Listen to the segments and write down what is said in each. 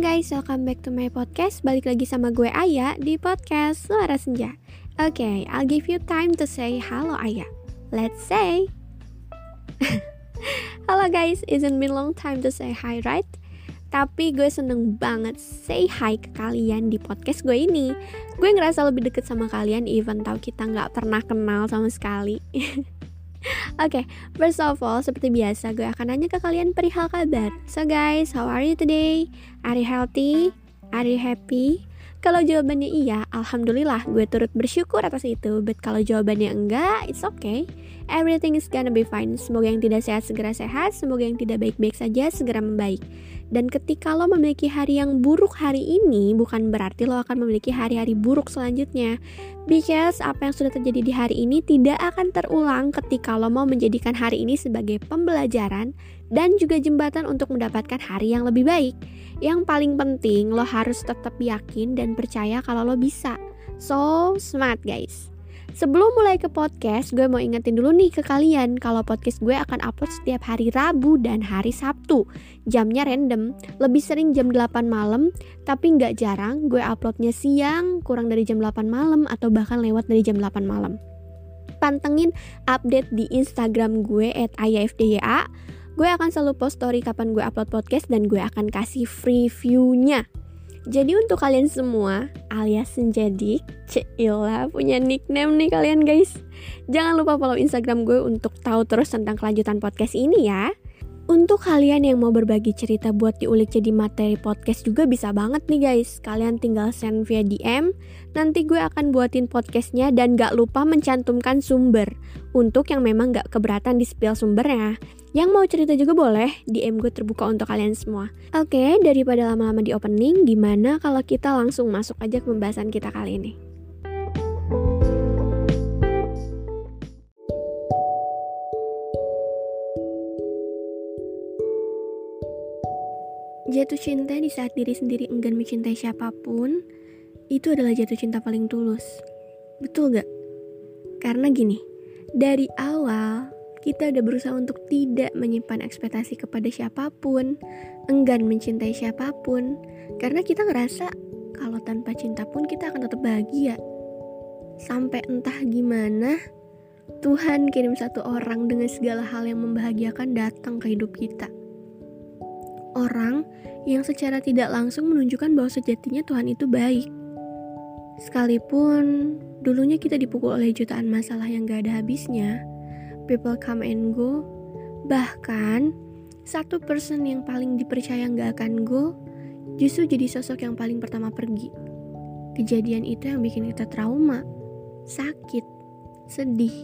guys, welcome back to my podcast. Balik lagi sama gue Aya di podcast Suara Senja. Oke, okay, I'll give you time to say halo Aya. Let's say. halo guys, isn't been long time to say hi, right? Tapi gue seneng banget say hi ke kalian di podcast gue ini. Gue ngerasa lebih deket sama kalian even tau kita nggak pernah kenal sama sekali. Oke, okay, first of all, seperti biasa gue akan nanya ke kalian perihal kabar. So guys, how are you today? Are you healthy? Are you happy? Kalau jawabannya iya, alhamdulillah gue turut bersyukur atas itu. But kalau jawabannya enggak, it's okay. Everything is gonna be fine. Semoga yang tidak sehat segera sehat, semoga yang tidak baik-baik saja segera membaik. Dan ketika lo memiliki hari yang buruk hari ini, bukan berarti lo akan memiliki hari-hari buruk selanjutnya. Because apa yang sudah terjadi di hari ini tidak akan terulang ketika lo mau menjadikan hari ini sebagai pembelajaran dan juga jembatan untuk mendapatkan hari yang lebih baik. Yang paling penting, lo harus tetap yakin dan percaya kalau lo bisa. So smart guys. Sebelum mulai ke podcast, gue mau ingetin dulu nih ke kalian kalau podcast gue akan upload setiap hari Rabu dan hari Sabtu. Jamnya random, lebih sering jam 8 malam, tapi nggak jarang gue uploadnya siang, kurang dari jam 8 malam, atau bahkan lewat dari jam 8 malam. Pantengin update di Instagram gue at ayafdya. Gue akan selalu post story kapan gue upload podcast dan gue akan kasih free view-nya. Jadi untuk kalian semua alias Senjadik, Cila punya nickname nih kalian guys. Jangan lupa follow Instagram gue untuk tahu terus tentang kelanjutan podcast ini ya. Untuk kalian yang mau berbagi cerita buat diulik jadi materi podcast juga bisa banget nih guys. Kalian tinggal send via DM, nanti gue akan buatin podcastnya dan gak lupa mencantumkan sumber. Untuk yang memang gak keberatan di spill sumbernya. Yang mau cerita juga boleh, DM gue terbuka untuk kalian semua. Oke, daripada lama-lama di opening, gimana kalau kita langsung masuk aja ke pembahasan kita kali ini? Jatuh cinta di saat diri sendiri enggan mencintai siapa pun, itu adalah jatuh cinta paling tulus. Betul gak? Karena gini, dari awal kita udah berusaha untuk tidak menyimpan ekspektasi kepada siapa pun, enggan mencintai siapa pun, karena kita ngerasa kalau tanpa cinta pun kita akan tetap bahagia. Sampai entah gimana, Tuhan kirim satu orang dengan segala hal yang membahagiakan datang ke hidup kita orang yang secara tidak langsung menunjukkan bahwa sejatinya Tuhan itu baik. Sekalipun dulunya kita dipukul oleh jutaan masalah yang gak ada habisnya, people come and go, bahkan satu person yang paling dipercaya gak akan go, justru jadi sosok yang paling pertama pergi. Kejadian itu yang bikin kita trauma, sakit, sedih,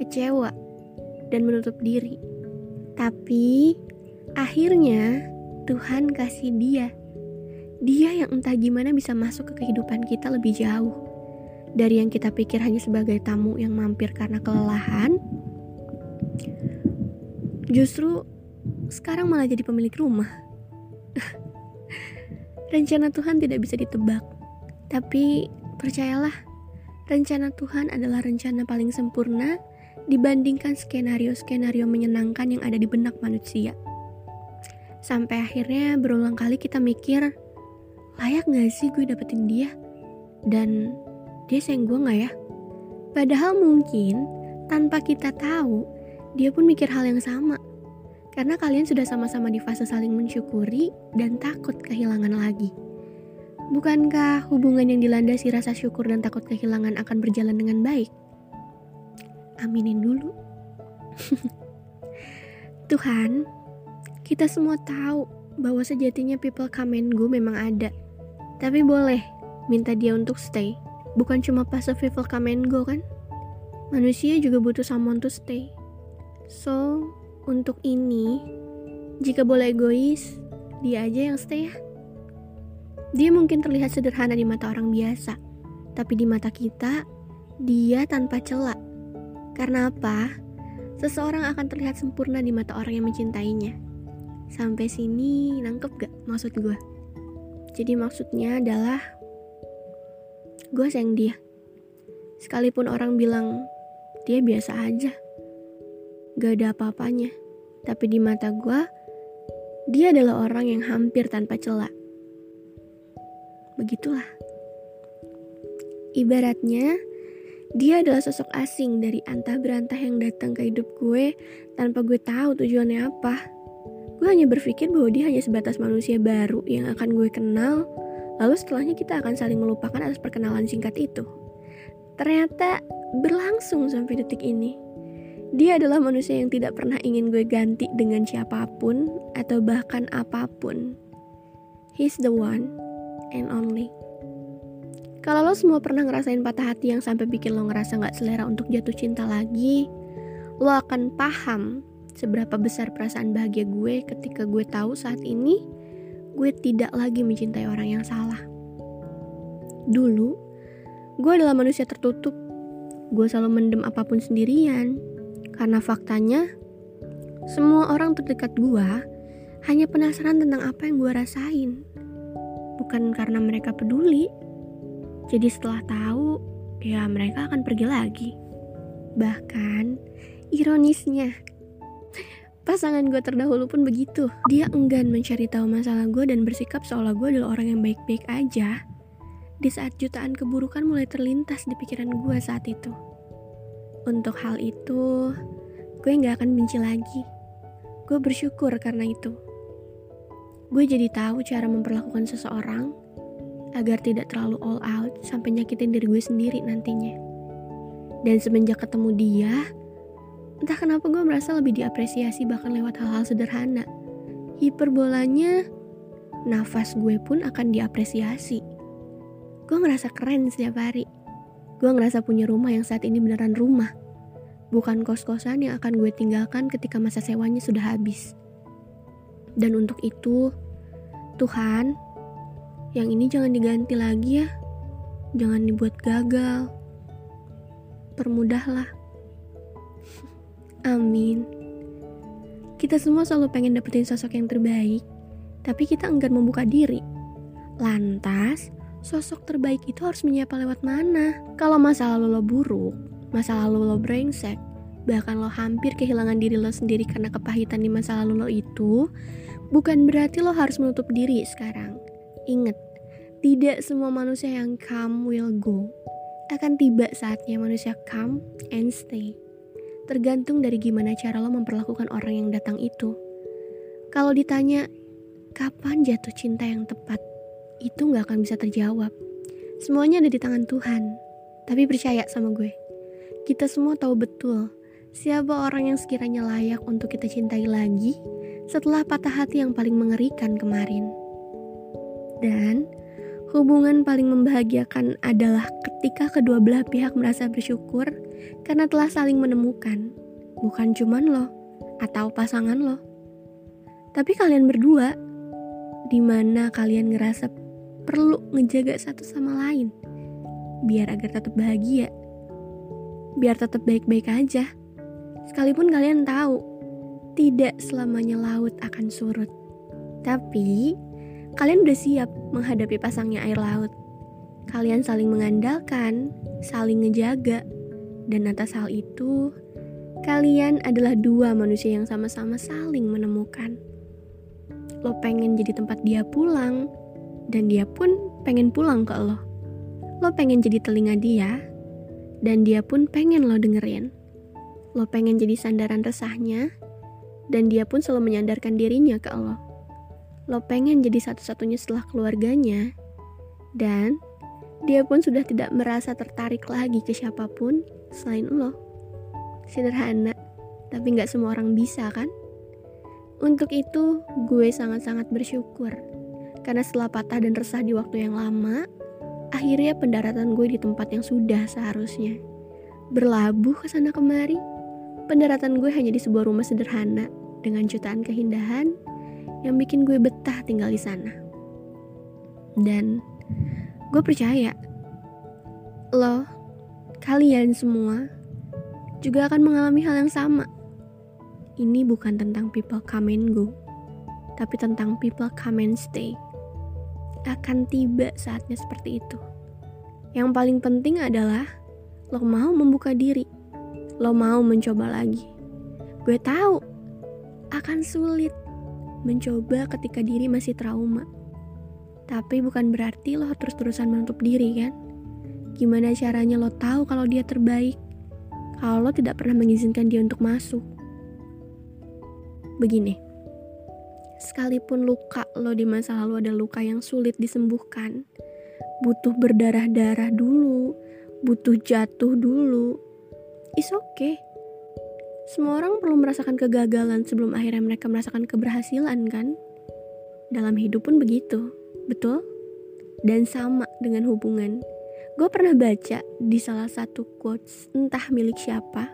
kecewa, dan menutup diri. Tapi akhirnya Tuhan kasih dia. Dia yang entah gimana bisa masuk ke kehidupan kita lebih jauh. Dari yang kita pikir hanya sebagai tamu yang mampir karena kelelahan, justru sekarang malah jadi pemilik rumah. rencana Tuhan tidak bisa ditebak, tapi percayalah, rencana Tuhan adalah rencana paling sempurna dibandingkan skenario-skenario menyenangkan yang ada di benak manusia. Sampai akhirnya berulang kali kita mikir, layak gak sih gue dapetin dia? Dan dia sayang gue gak ya? Padahal mungkin tanpa kita tahu, dia pun mikir hal yang sama. Karena kalian sudah sama-sama di fase saling mensyukuri dan takut kehilangan lagi. Bukankah hubungan yang dilandasi rasa syukur dan takut kehilangan akan berjalan dengan baik? Aminin dulu. Tuhan, kita semua tahu bahwa sejatinya people come and go memang ada. Tapi boleh minta dia untuk stay. Bukan cuma pas people come and go kan? Manusia juga butuh someone to stay. So, untuk ini, jika boleh egois, dia aja yang stay ya. Dia mungkin terlihat sederhana di mata orang biasa, tapi di mata kita, dia tanpa celak. Karena apa? Seseorang akan terlihat sempurna di mata orang yang mencintainya. Sampai sini nangkep gak maksud gue? Jadi maksudnya adalah gue sayang dia. Sekalipun orang bilang dia biasa aja. Gak ada apa-apanya. Tapi di mata gue, dia adalah orang yang hampir tanpa celah. begitulah. Ibaratnya, dia adalah sosok asing dari antah berantah yang datang ke hidup gue tanpa gue tahu tujuannya apa. Gue hanya berpikir bahwa dia hanya sebatas manusia baru yang akan gue kenal, lalu setelahnya kita akan saling melupakan atas perkenalan singkat itu. Ternyata berlangsung sampai detik ini. Dia adalah manusia yang tidak pernah ingin gue ganti dengan siapa pun atau bahkan apa pun. He's the one and only. Kalau lo semua pernah ngerasain patah hati yang sampai bikin lo ngerasa gak selera untuk jatuh cinta lagi, lo akan paham seberapa besar perasaan bahagia gue ketika gue tahu saat ini gue tidak lagi mencintai orang yang salah. Dulu, gue adalah manusia tertutup. Gue selalu mendem apa pun sendirian. Karena faktanya, semua orang terdekat gue hanya penasaran tentang apa yang gue rasain. Bukan karena mereka peduli, jadi setelah tahu, ya mereka akan pergi lagi. Bahkan, ironisnya, pasangan gue terdahulu pun begitu. Dia enggan mencari tahu masalah gue dan bersikap seolah gue adalah orang yang baik-baik aja. Di saat jutaan keburukan mulai terlintas di pikiran gue saat itu. Untuk hal itu, gue gak akan benci lagi. Gue bersyukur karena itu. Gue jadi tahu cara memperlakukan seseorang agar tidak terlalu all out sampai nyakitin diri gue sendiri nantinya. Dan semenjak ketemu dia, entah kenapa gue merasa lebih diapresiasi bahkan lewat hal-hal sederhana. Hiperbolanya, nafas gue pun akan diapresiasi. Gue ngerasa keren setiap hari. Gue ngerasa punya rumah yang saat ini beneran rumah. Bukan kos-kosan yang akan gue tinggalkan ketika masa sewanya sudah habis. Dan untuk itu, Tuhan, yang ini jangan diganti lagi ya. Jangan dibuat gagal. Permudahlah. Amin. Kita semua selalu pengen dapetin sosok yang terbaik, tapi kita enggan membuka diri. Lantas, sosok terbaik itu harus menyapa lewat mana? Kalau masa lalu lo buruk, masa lalu lo brengsek, bahkan lo hampir kehilangan diri lo sendiri karena kepahitan di masa lalu lo itu, bukan berarti lo harus menutup diri sekarang. Ingat, tidak semua manusia yang come will go. Akan tiba saatnya manusia come and stay. Tergantung dari gimana cara lo memperlakukan orang yang datang itu. Kalau ditanya, kapan jatuh cinta yang tepat? Itu gak akan bisa terjawab. Semuanya ada di tangan Tuhan. Tapi percaya sama gue. Kita semua tahu betul siapa orang yang sekiranya layak untuk kita cintai lagi setelah patah hati yang paling mengerikan kemarin. Dan hubungan paling membahagiakan adalah ketika kedua belah pihak merasa bersyukur karena telah saling menemukan, bukan cuman lo atau pasangan lo. Tapi kalian berdua, di mana kalian ngerasa perlu ngejaga satu sama lain, biar agar tetap bahagia, biar tetap baik-baik aja. Sekalipun kalian tahu, tidak selamanya laut akan surut. Tapi, kalian udah siap menghadapi pasangnya air laut. Kalian saling mengandalkan, saling ngejaga, dan atas hal itu, kalian adalah dua manusia yang sama-sama saling menemukan. Lo pengen jadi tempat dia pulang, dan dia pun pengen pulang ke lo. Lo pengen jadi telinga dia, dan dia pun pengen lo dengerin. Lo pengen jadi sandaran resahnya, dan dia pun selalu menyandarkan dirinya ke lo lo pengen jadi satu-satunya setelah keluarganya, dan dia pun sudah tidak merasa tertarik lagi ke siapa pun selain lo. Sederhana, tapi nggak semua orang bisa kan? Untuk itu, gue sangat-sangat bersyukur. Karena setelah patah dan resah di waktu yang lama, akhirnya pendaratan gue di tempat yang sudah seharusnya. Berlabuh ke sana kemari, pendaratan gue hanya di sebuah rumah sederhana dengan jutaan keindahan yang bikin gue betah tinggal di sana. Dan gue percaya lo, kalian semua juga akan mengalami hal yang sama. Ini bukan tentang people come and go, tapi tentang people come and stay. Akan tiba saatnya seperti itu. Yang paling penting adalah lo mau membuka diri, lo mau mencoba lagi. Gue tahu akan sulit mencoba ketika diri masih trauma. Tapi bukan berarti lo terus-terusan menutup diri kan? Gimana caranya lo tahu kalau dia terbaik? Kalau lo tidak pernah mengizinkan dia untuk masuk. Begini, sekalipun luka lo di masa lalu ada luka yang sulit disembuhkan, butuh berdarah-darah dulu, butuh jatuh dulu, is okay. Semua orang perlu merasakan kegagalan sebelum akhirnya mereka merasakan keberhasilan kan? Dalam hidup pun begitu. Betul? Dan sama dengan hubungan. Gue pernah baca di salah satu quotes, entah milik siapa.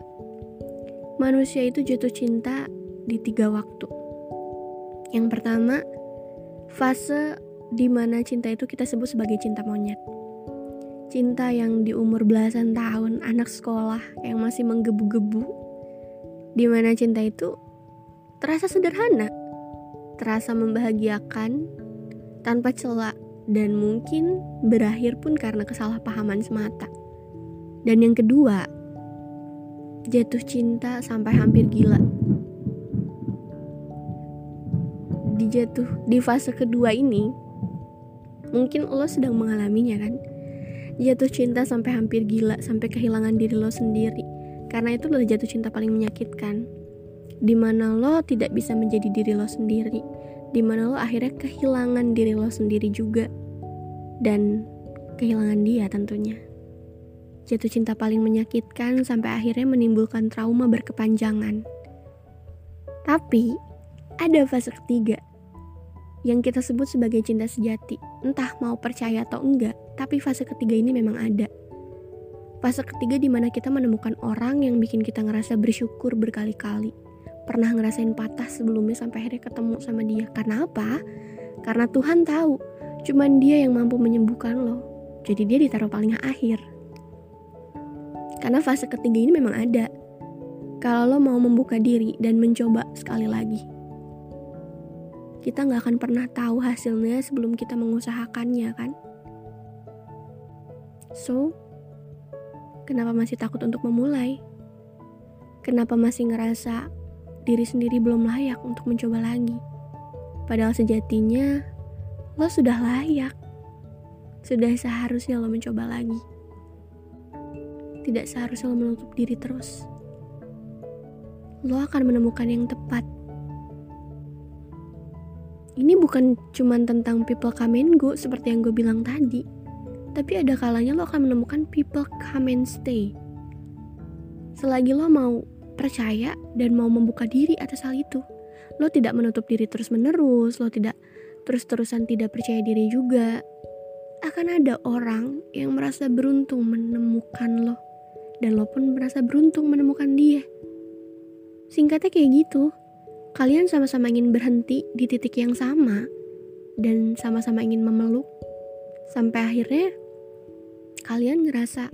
Manusia itu jatuh cinta di tiga waktu. Yang pertama, fase di mana cinta itu kita sebut sebagai cinta monyet. Cinta yang di umur belasan tahun, anak sekolah yang masih menggebu-gebu. Di mana cinta itu terasa sederhana, terasa membahagiakan, tanpa celah dan mungkin berakhir pun karena kesalahpahaman semata. Dan yang kedua, jatuh cinta sampai hampir gila. Di jatuh di fase kedua ini, mungkin lo sedang mengalaminya kan? Jatuh cinta sampai hampir gila, sampai kehilangan diri lo sendiri. Karena itu adalah jatuh cinta paling menyakitkan. Di mana lo tidak bisa menjadi diri lo sendiri. Di mana lo akhirnya kehilangan diri lo sendiri juga. Dan kehilangan dia tentunya. Jatuh cinta paling menyakitkan sampai akhirnya menimbulkan trauma berkepanjangan. Tapi ada fase ketiga yang kita sebut sebagai cinta sejati. Entah mau percaya atau enggak tapi fase ketiga ini memang ada Fase ketiga di mana kita menemukan orang yang bikin kita ngerasa bersyukur berkali-kali pernah ngerasain patah sebelumnya sampai akhirnya ketemu sama dia. Karena apa? Karena Tuhan tahu, cuman dia yang mampu menyembuhkan lo. Jadi dia ditaruh paling akhir. Karena fase ketiga ini memang ada. Kalau lo mau membuka diri dan mencoba sekali lagi. Kita nggak akan pernah tahu hasilnya sebelum kita mengusahakannya kan? So, kenapa masih takut untuk memulai? Kenapa masih ngerasa diri sendiri belum layak untuk mencoba lagi. Padahal sejatinya lo sudah layak. Sudah seharusnya lo mencoba lagi. Tidak seharusnya lo menutup diri terus. Lo akan menemukan yang tepat. Ini bukan cuma tentang people come and go seperti yang gue bilang tadi. Tapi ada kalanya lo akan menemukan people come and stay. Selagi lo mau percaya dan mau membuka diri atas hal itu. Lo tidak menutup diri terus-menerus, lo tidak terus-terusan tidak percaya diri juga. Akan ada orang yang merasa beruntung menemukan lo, dan lo pun merasa beruntung menemukan dia. Singkatnya kayak gitu, kalian sama-sama ingin berhenti di titik yang sama, dan sama-sama ingin memeluk, sampai akhirnya kalian ngerasa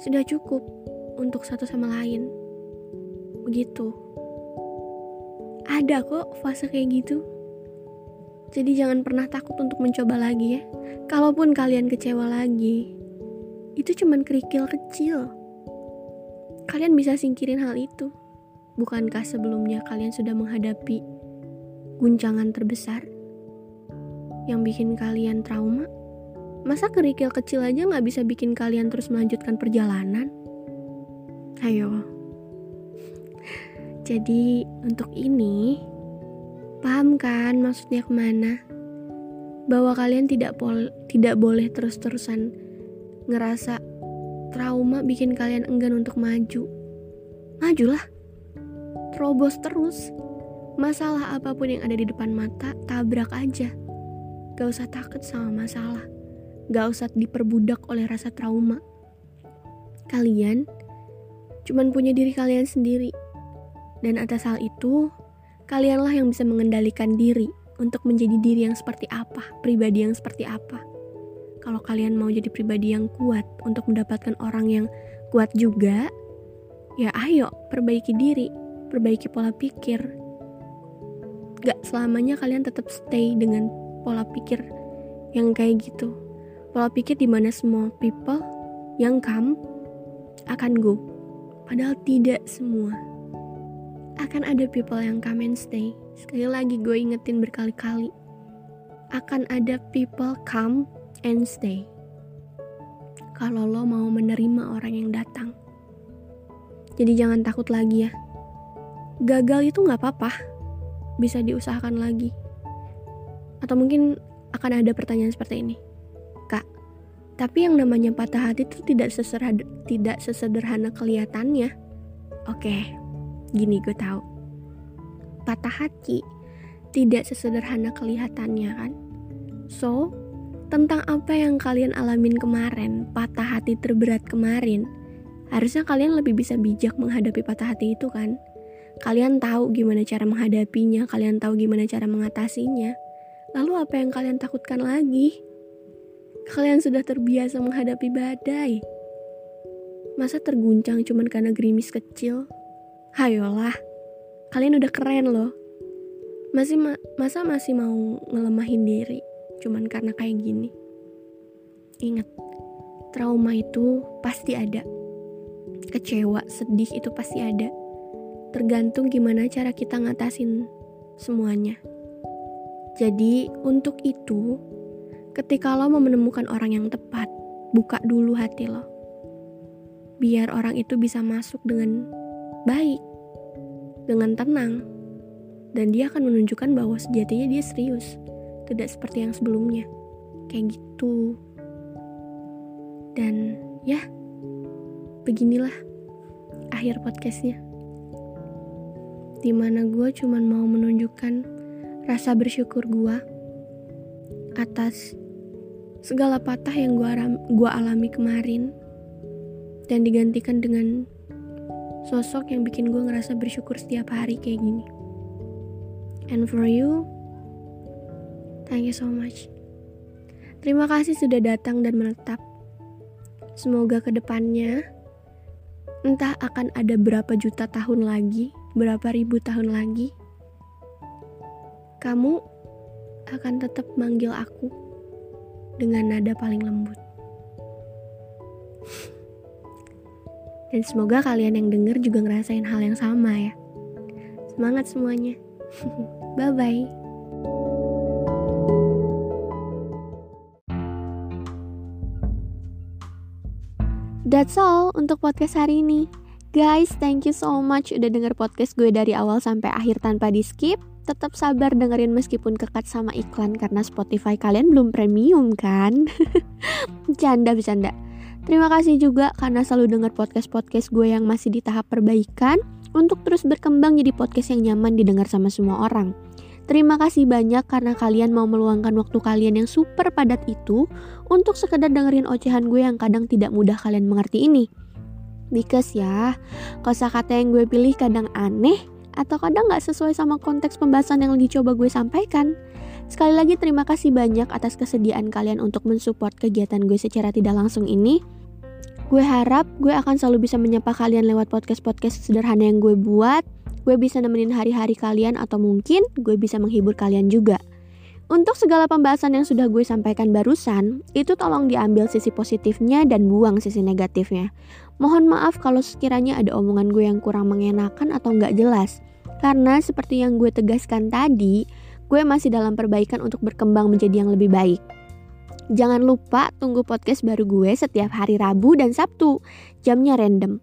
sudah cukup untuk satu sama lain begitu. Ada kok fase kayak gitu. Jadi jangan pernah takut untuk mencoba lagi ya. Kalaupun kalian kecewa lagi, itu cuman kerikil kecil. Kalian bisa singkirin hal itu. Bukankah sebelumnya kalian sudah menghadapi guncangan terbesar yang bikin kalian trauma? Masa kerikil kecil aja nggak bisa bikin kalian terus melanjutkan perjalanan? Ayo, jadi untuk ini, paham kan maksudnya ke mana? Bahwa kalian tidak pol tidak boleh terus-terusan ngerasa trauma bikin kalian enggan untuk maju. Majulah, terobos terus. Masalah apa pun yang ada di depan mata, tabrak aja. Gak usah takut sama masalah. Gak usah diperbudak oleh rasa trauma. Kalian cuman punya diri kalian sendiri dan atas hal itu, kalianlah yang bisa mengendalikan diri untuk menjadi diri yang seperti apa, pribadi yang seperti apa. Kalau kalian mau jadi pribadi yang kuat untuk mendapatkan orang yang kuat juga, ya ayo perbaiki diri, perbaiki pola pikir. Gak selamanya kalian tetap stay dengan pola pikir yang kayak gitu. Pola pikir di mana semua people yang come akan go. Padahal tidak semua akan ada people yang come and stay. Sekali lagi gue ingetin berkali-kali. akan ada people come and stay. Kalau lo mau menerima orang yang datang. Jadi jangan takut lagi ya. Gagal itu gak apa-apa. Bisa diusahakan lagi. Atau mungkin akan ada pertanyaan seperti ini. Tapi yang namanya patah hati itu tidak tidak sesederhana kelihatannya. Oke, gini gue tahu. Patah hati tidak sesederhana kelihatannya kan. So, tentang apa yang kalian alamin kemarin, patah hati terberat kemarin, harusnya kalian lebih bisa bijak menghadapi patah hati itu kan. Kalian tahu gimana cara menghadapinya, kalian tahu gimana cara mengatasinya. Lalu apa yang kalian takutkan lagi? Kalian sudah terbiasa menghadapi badai. Masa terguncang cuman karena gerimis kecil? Hayolah, kalian udah keren loh. Masih ma masa masih mau ngelemahin diri cuman karena kayak gini? Ingat, trauma itu pasti ada. Kecewa, sedih itu pasti ada. Tergantung gimana cara kita ngatasin semuanya. Jadi, untuk itu, ketika lo mau menemukan orang yang tepat, buka dulu hati lo biar orang itu bisa masuk dengan baik, dengan tenang, dan dia akan menunjukkan bahwa sejatinya dia serius, tidak seperti yang sebelumnya. Kayak gitu. Dan ya, beginilah akhir podcastnya. Di mana gue cuman mau menunjukkan rasa bersyukur gue atas segala patah yang gue alami kemarin dan digantikan dengan sosok yang bikin gue ngerasa bersyukur setiap hari kayak gini. And for you, thank you so much. Terima kasih sudah datang dan menetap. Semoga ke depannya, entah akan ada berapa juta tahun lagi, berapa ribu tahun lagi, kamu akan tetap manggil aku dengan nada paling lembut. Dan semoga kalian yang denger juga ngerasain hal yang sama ya. Semangat semuanya. Bye-bye. That's all untuk podcast hari ini. Guys, thank you so much udah denger podcast gue dari awal sampai akhir tanpa di skip. Tetap sabar dengerin meskipun kekat sama iklan karena Spotify kalian belum premium kan? Canda bercanda. Terima kasih juga karena selalu dengar podcast-podcast gue yang masih di tahap perbaikan untuk terus berkembang jadi podcast yang nyaman didengar sama semua orang. Terima kasih banyak karena kalian mau meluangkan waktu kalian yang super padat itu untuk sekedar dengerin ocehan gue yang kadang tidak mudah kalian mengerti ini. Because ya, kosakata yang gue pilih kadang aneh atau kadang gak sesuai sama konteks pembahasan yang lagi coba gue sampaikan. Sekali lagi terima kasih banyak atas kesediaan kalian untuk mensupport kegiatan gue secara tidak langsung ini. Gue harap gue akan selalu bisa menyapa kalian lewat podcast-podcast sederhana yang gue buat. Gue bisa nemenin hari-hari kalian atau mungkin gue bisa menghibur kalian juga. Untuk segala pembahasan yang sudah gue sampaikan barusan, itu tolong diambil sisi positifnya dan buang sisi negatifnya. Mohon maaf kalau sekiranya ada omongan gue yang kurang mengenakan atau nggak jelas. Karena seperti yang gue tegaskan tadi, gue masih dalam perbaikan untuk berkembang menjadi yang lebih baik. Jangan lupa tunggu podcast baru gue setiap hari Rabu dan Sabtu. Jamnya random,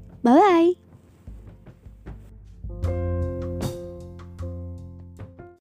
bye-bye.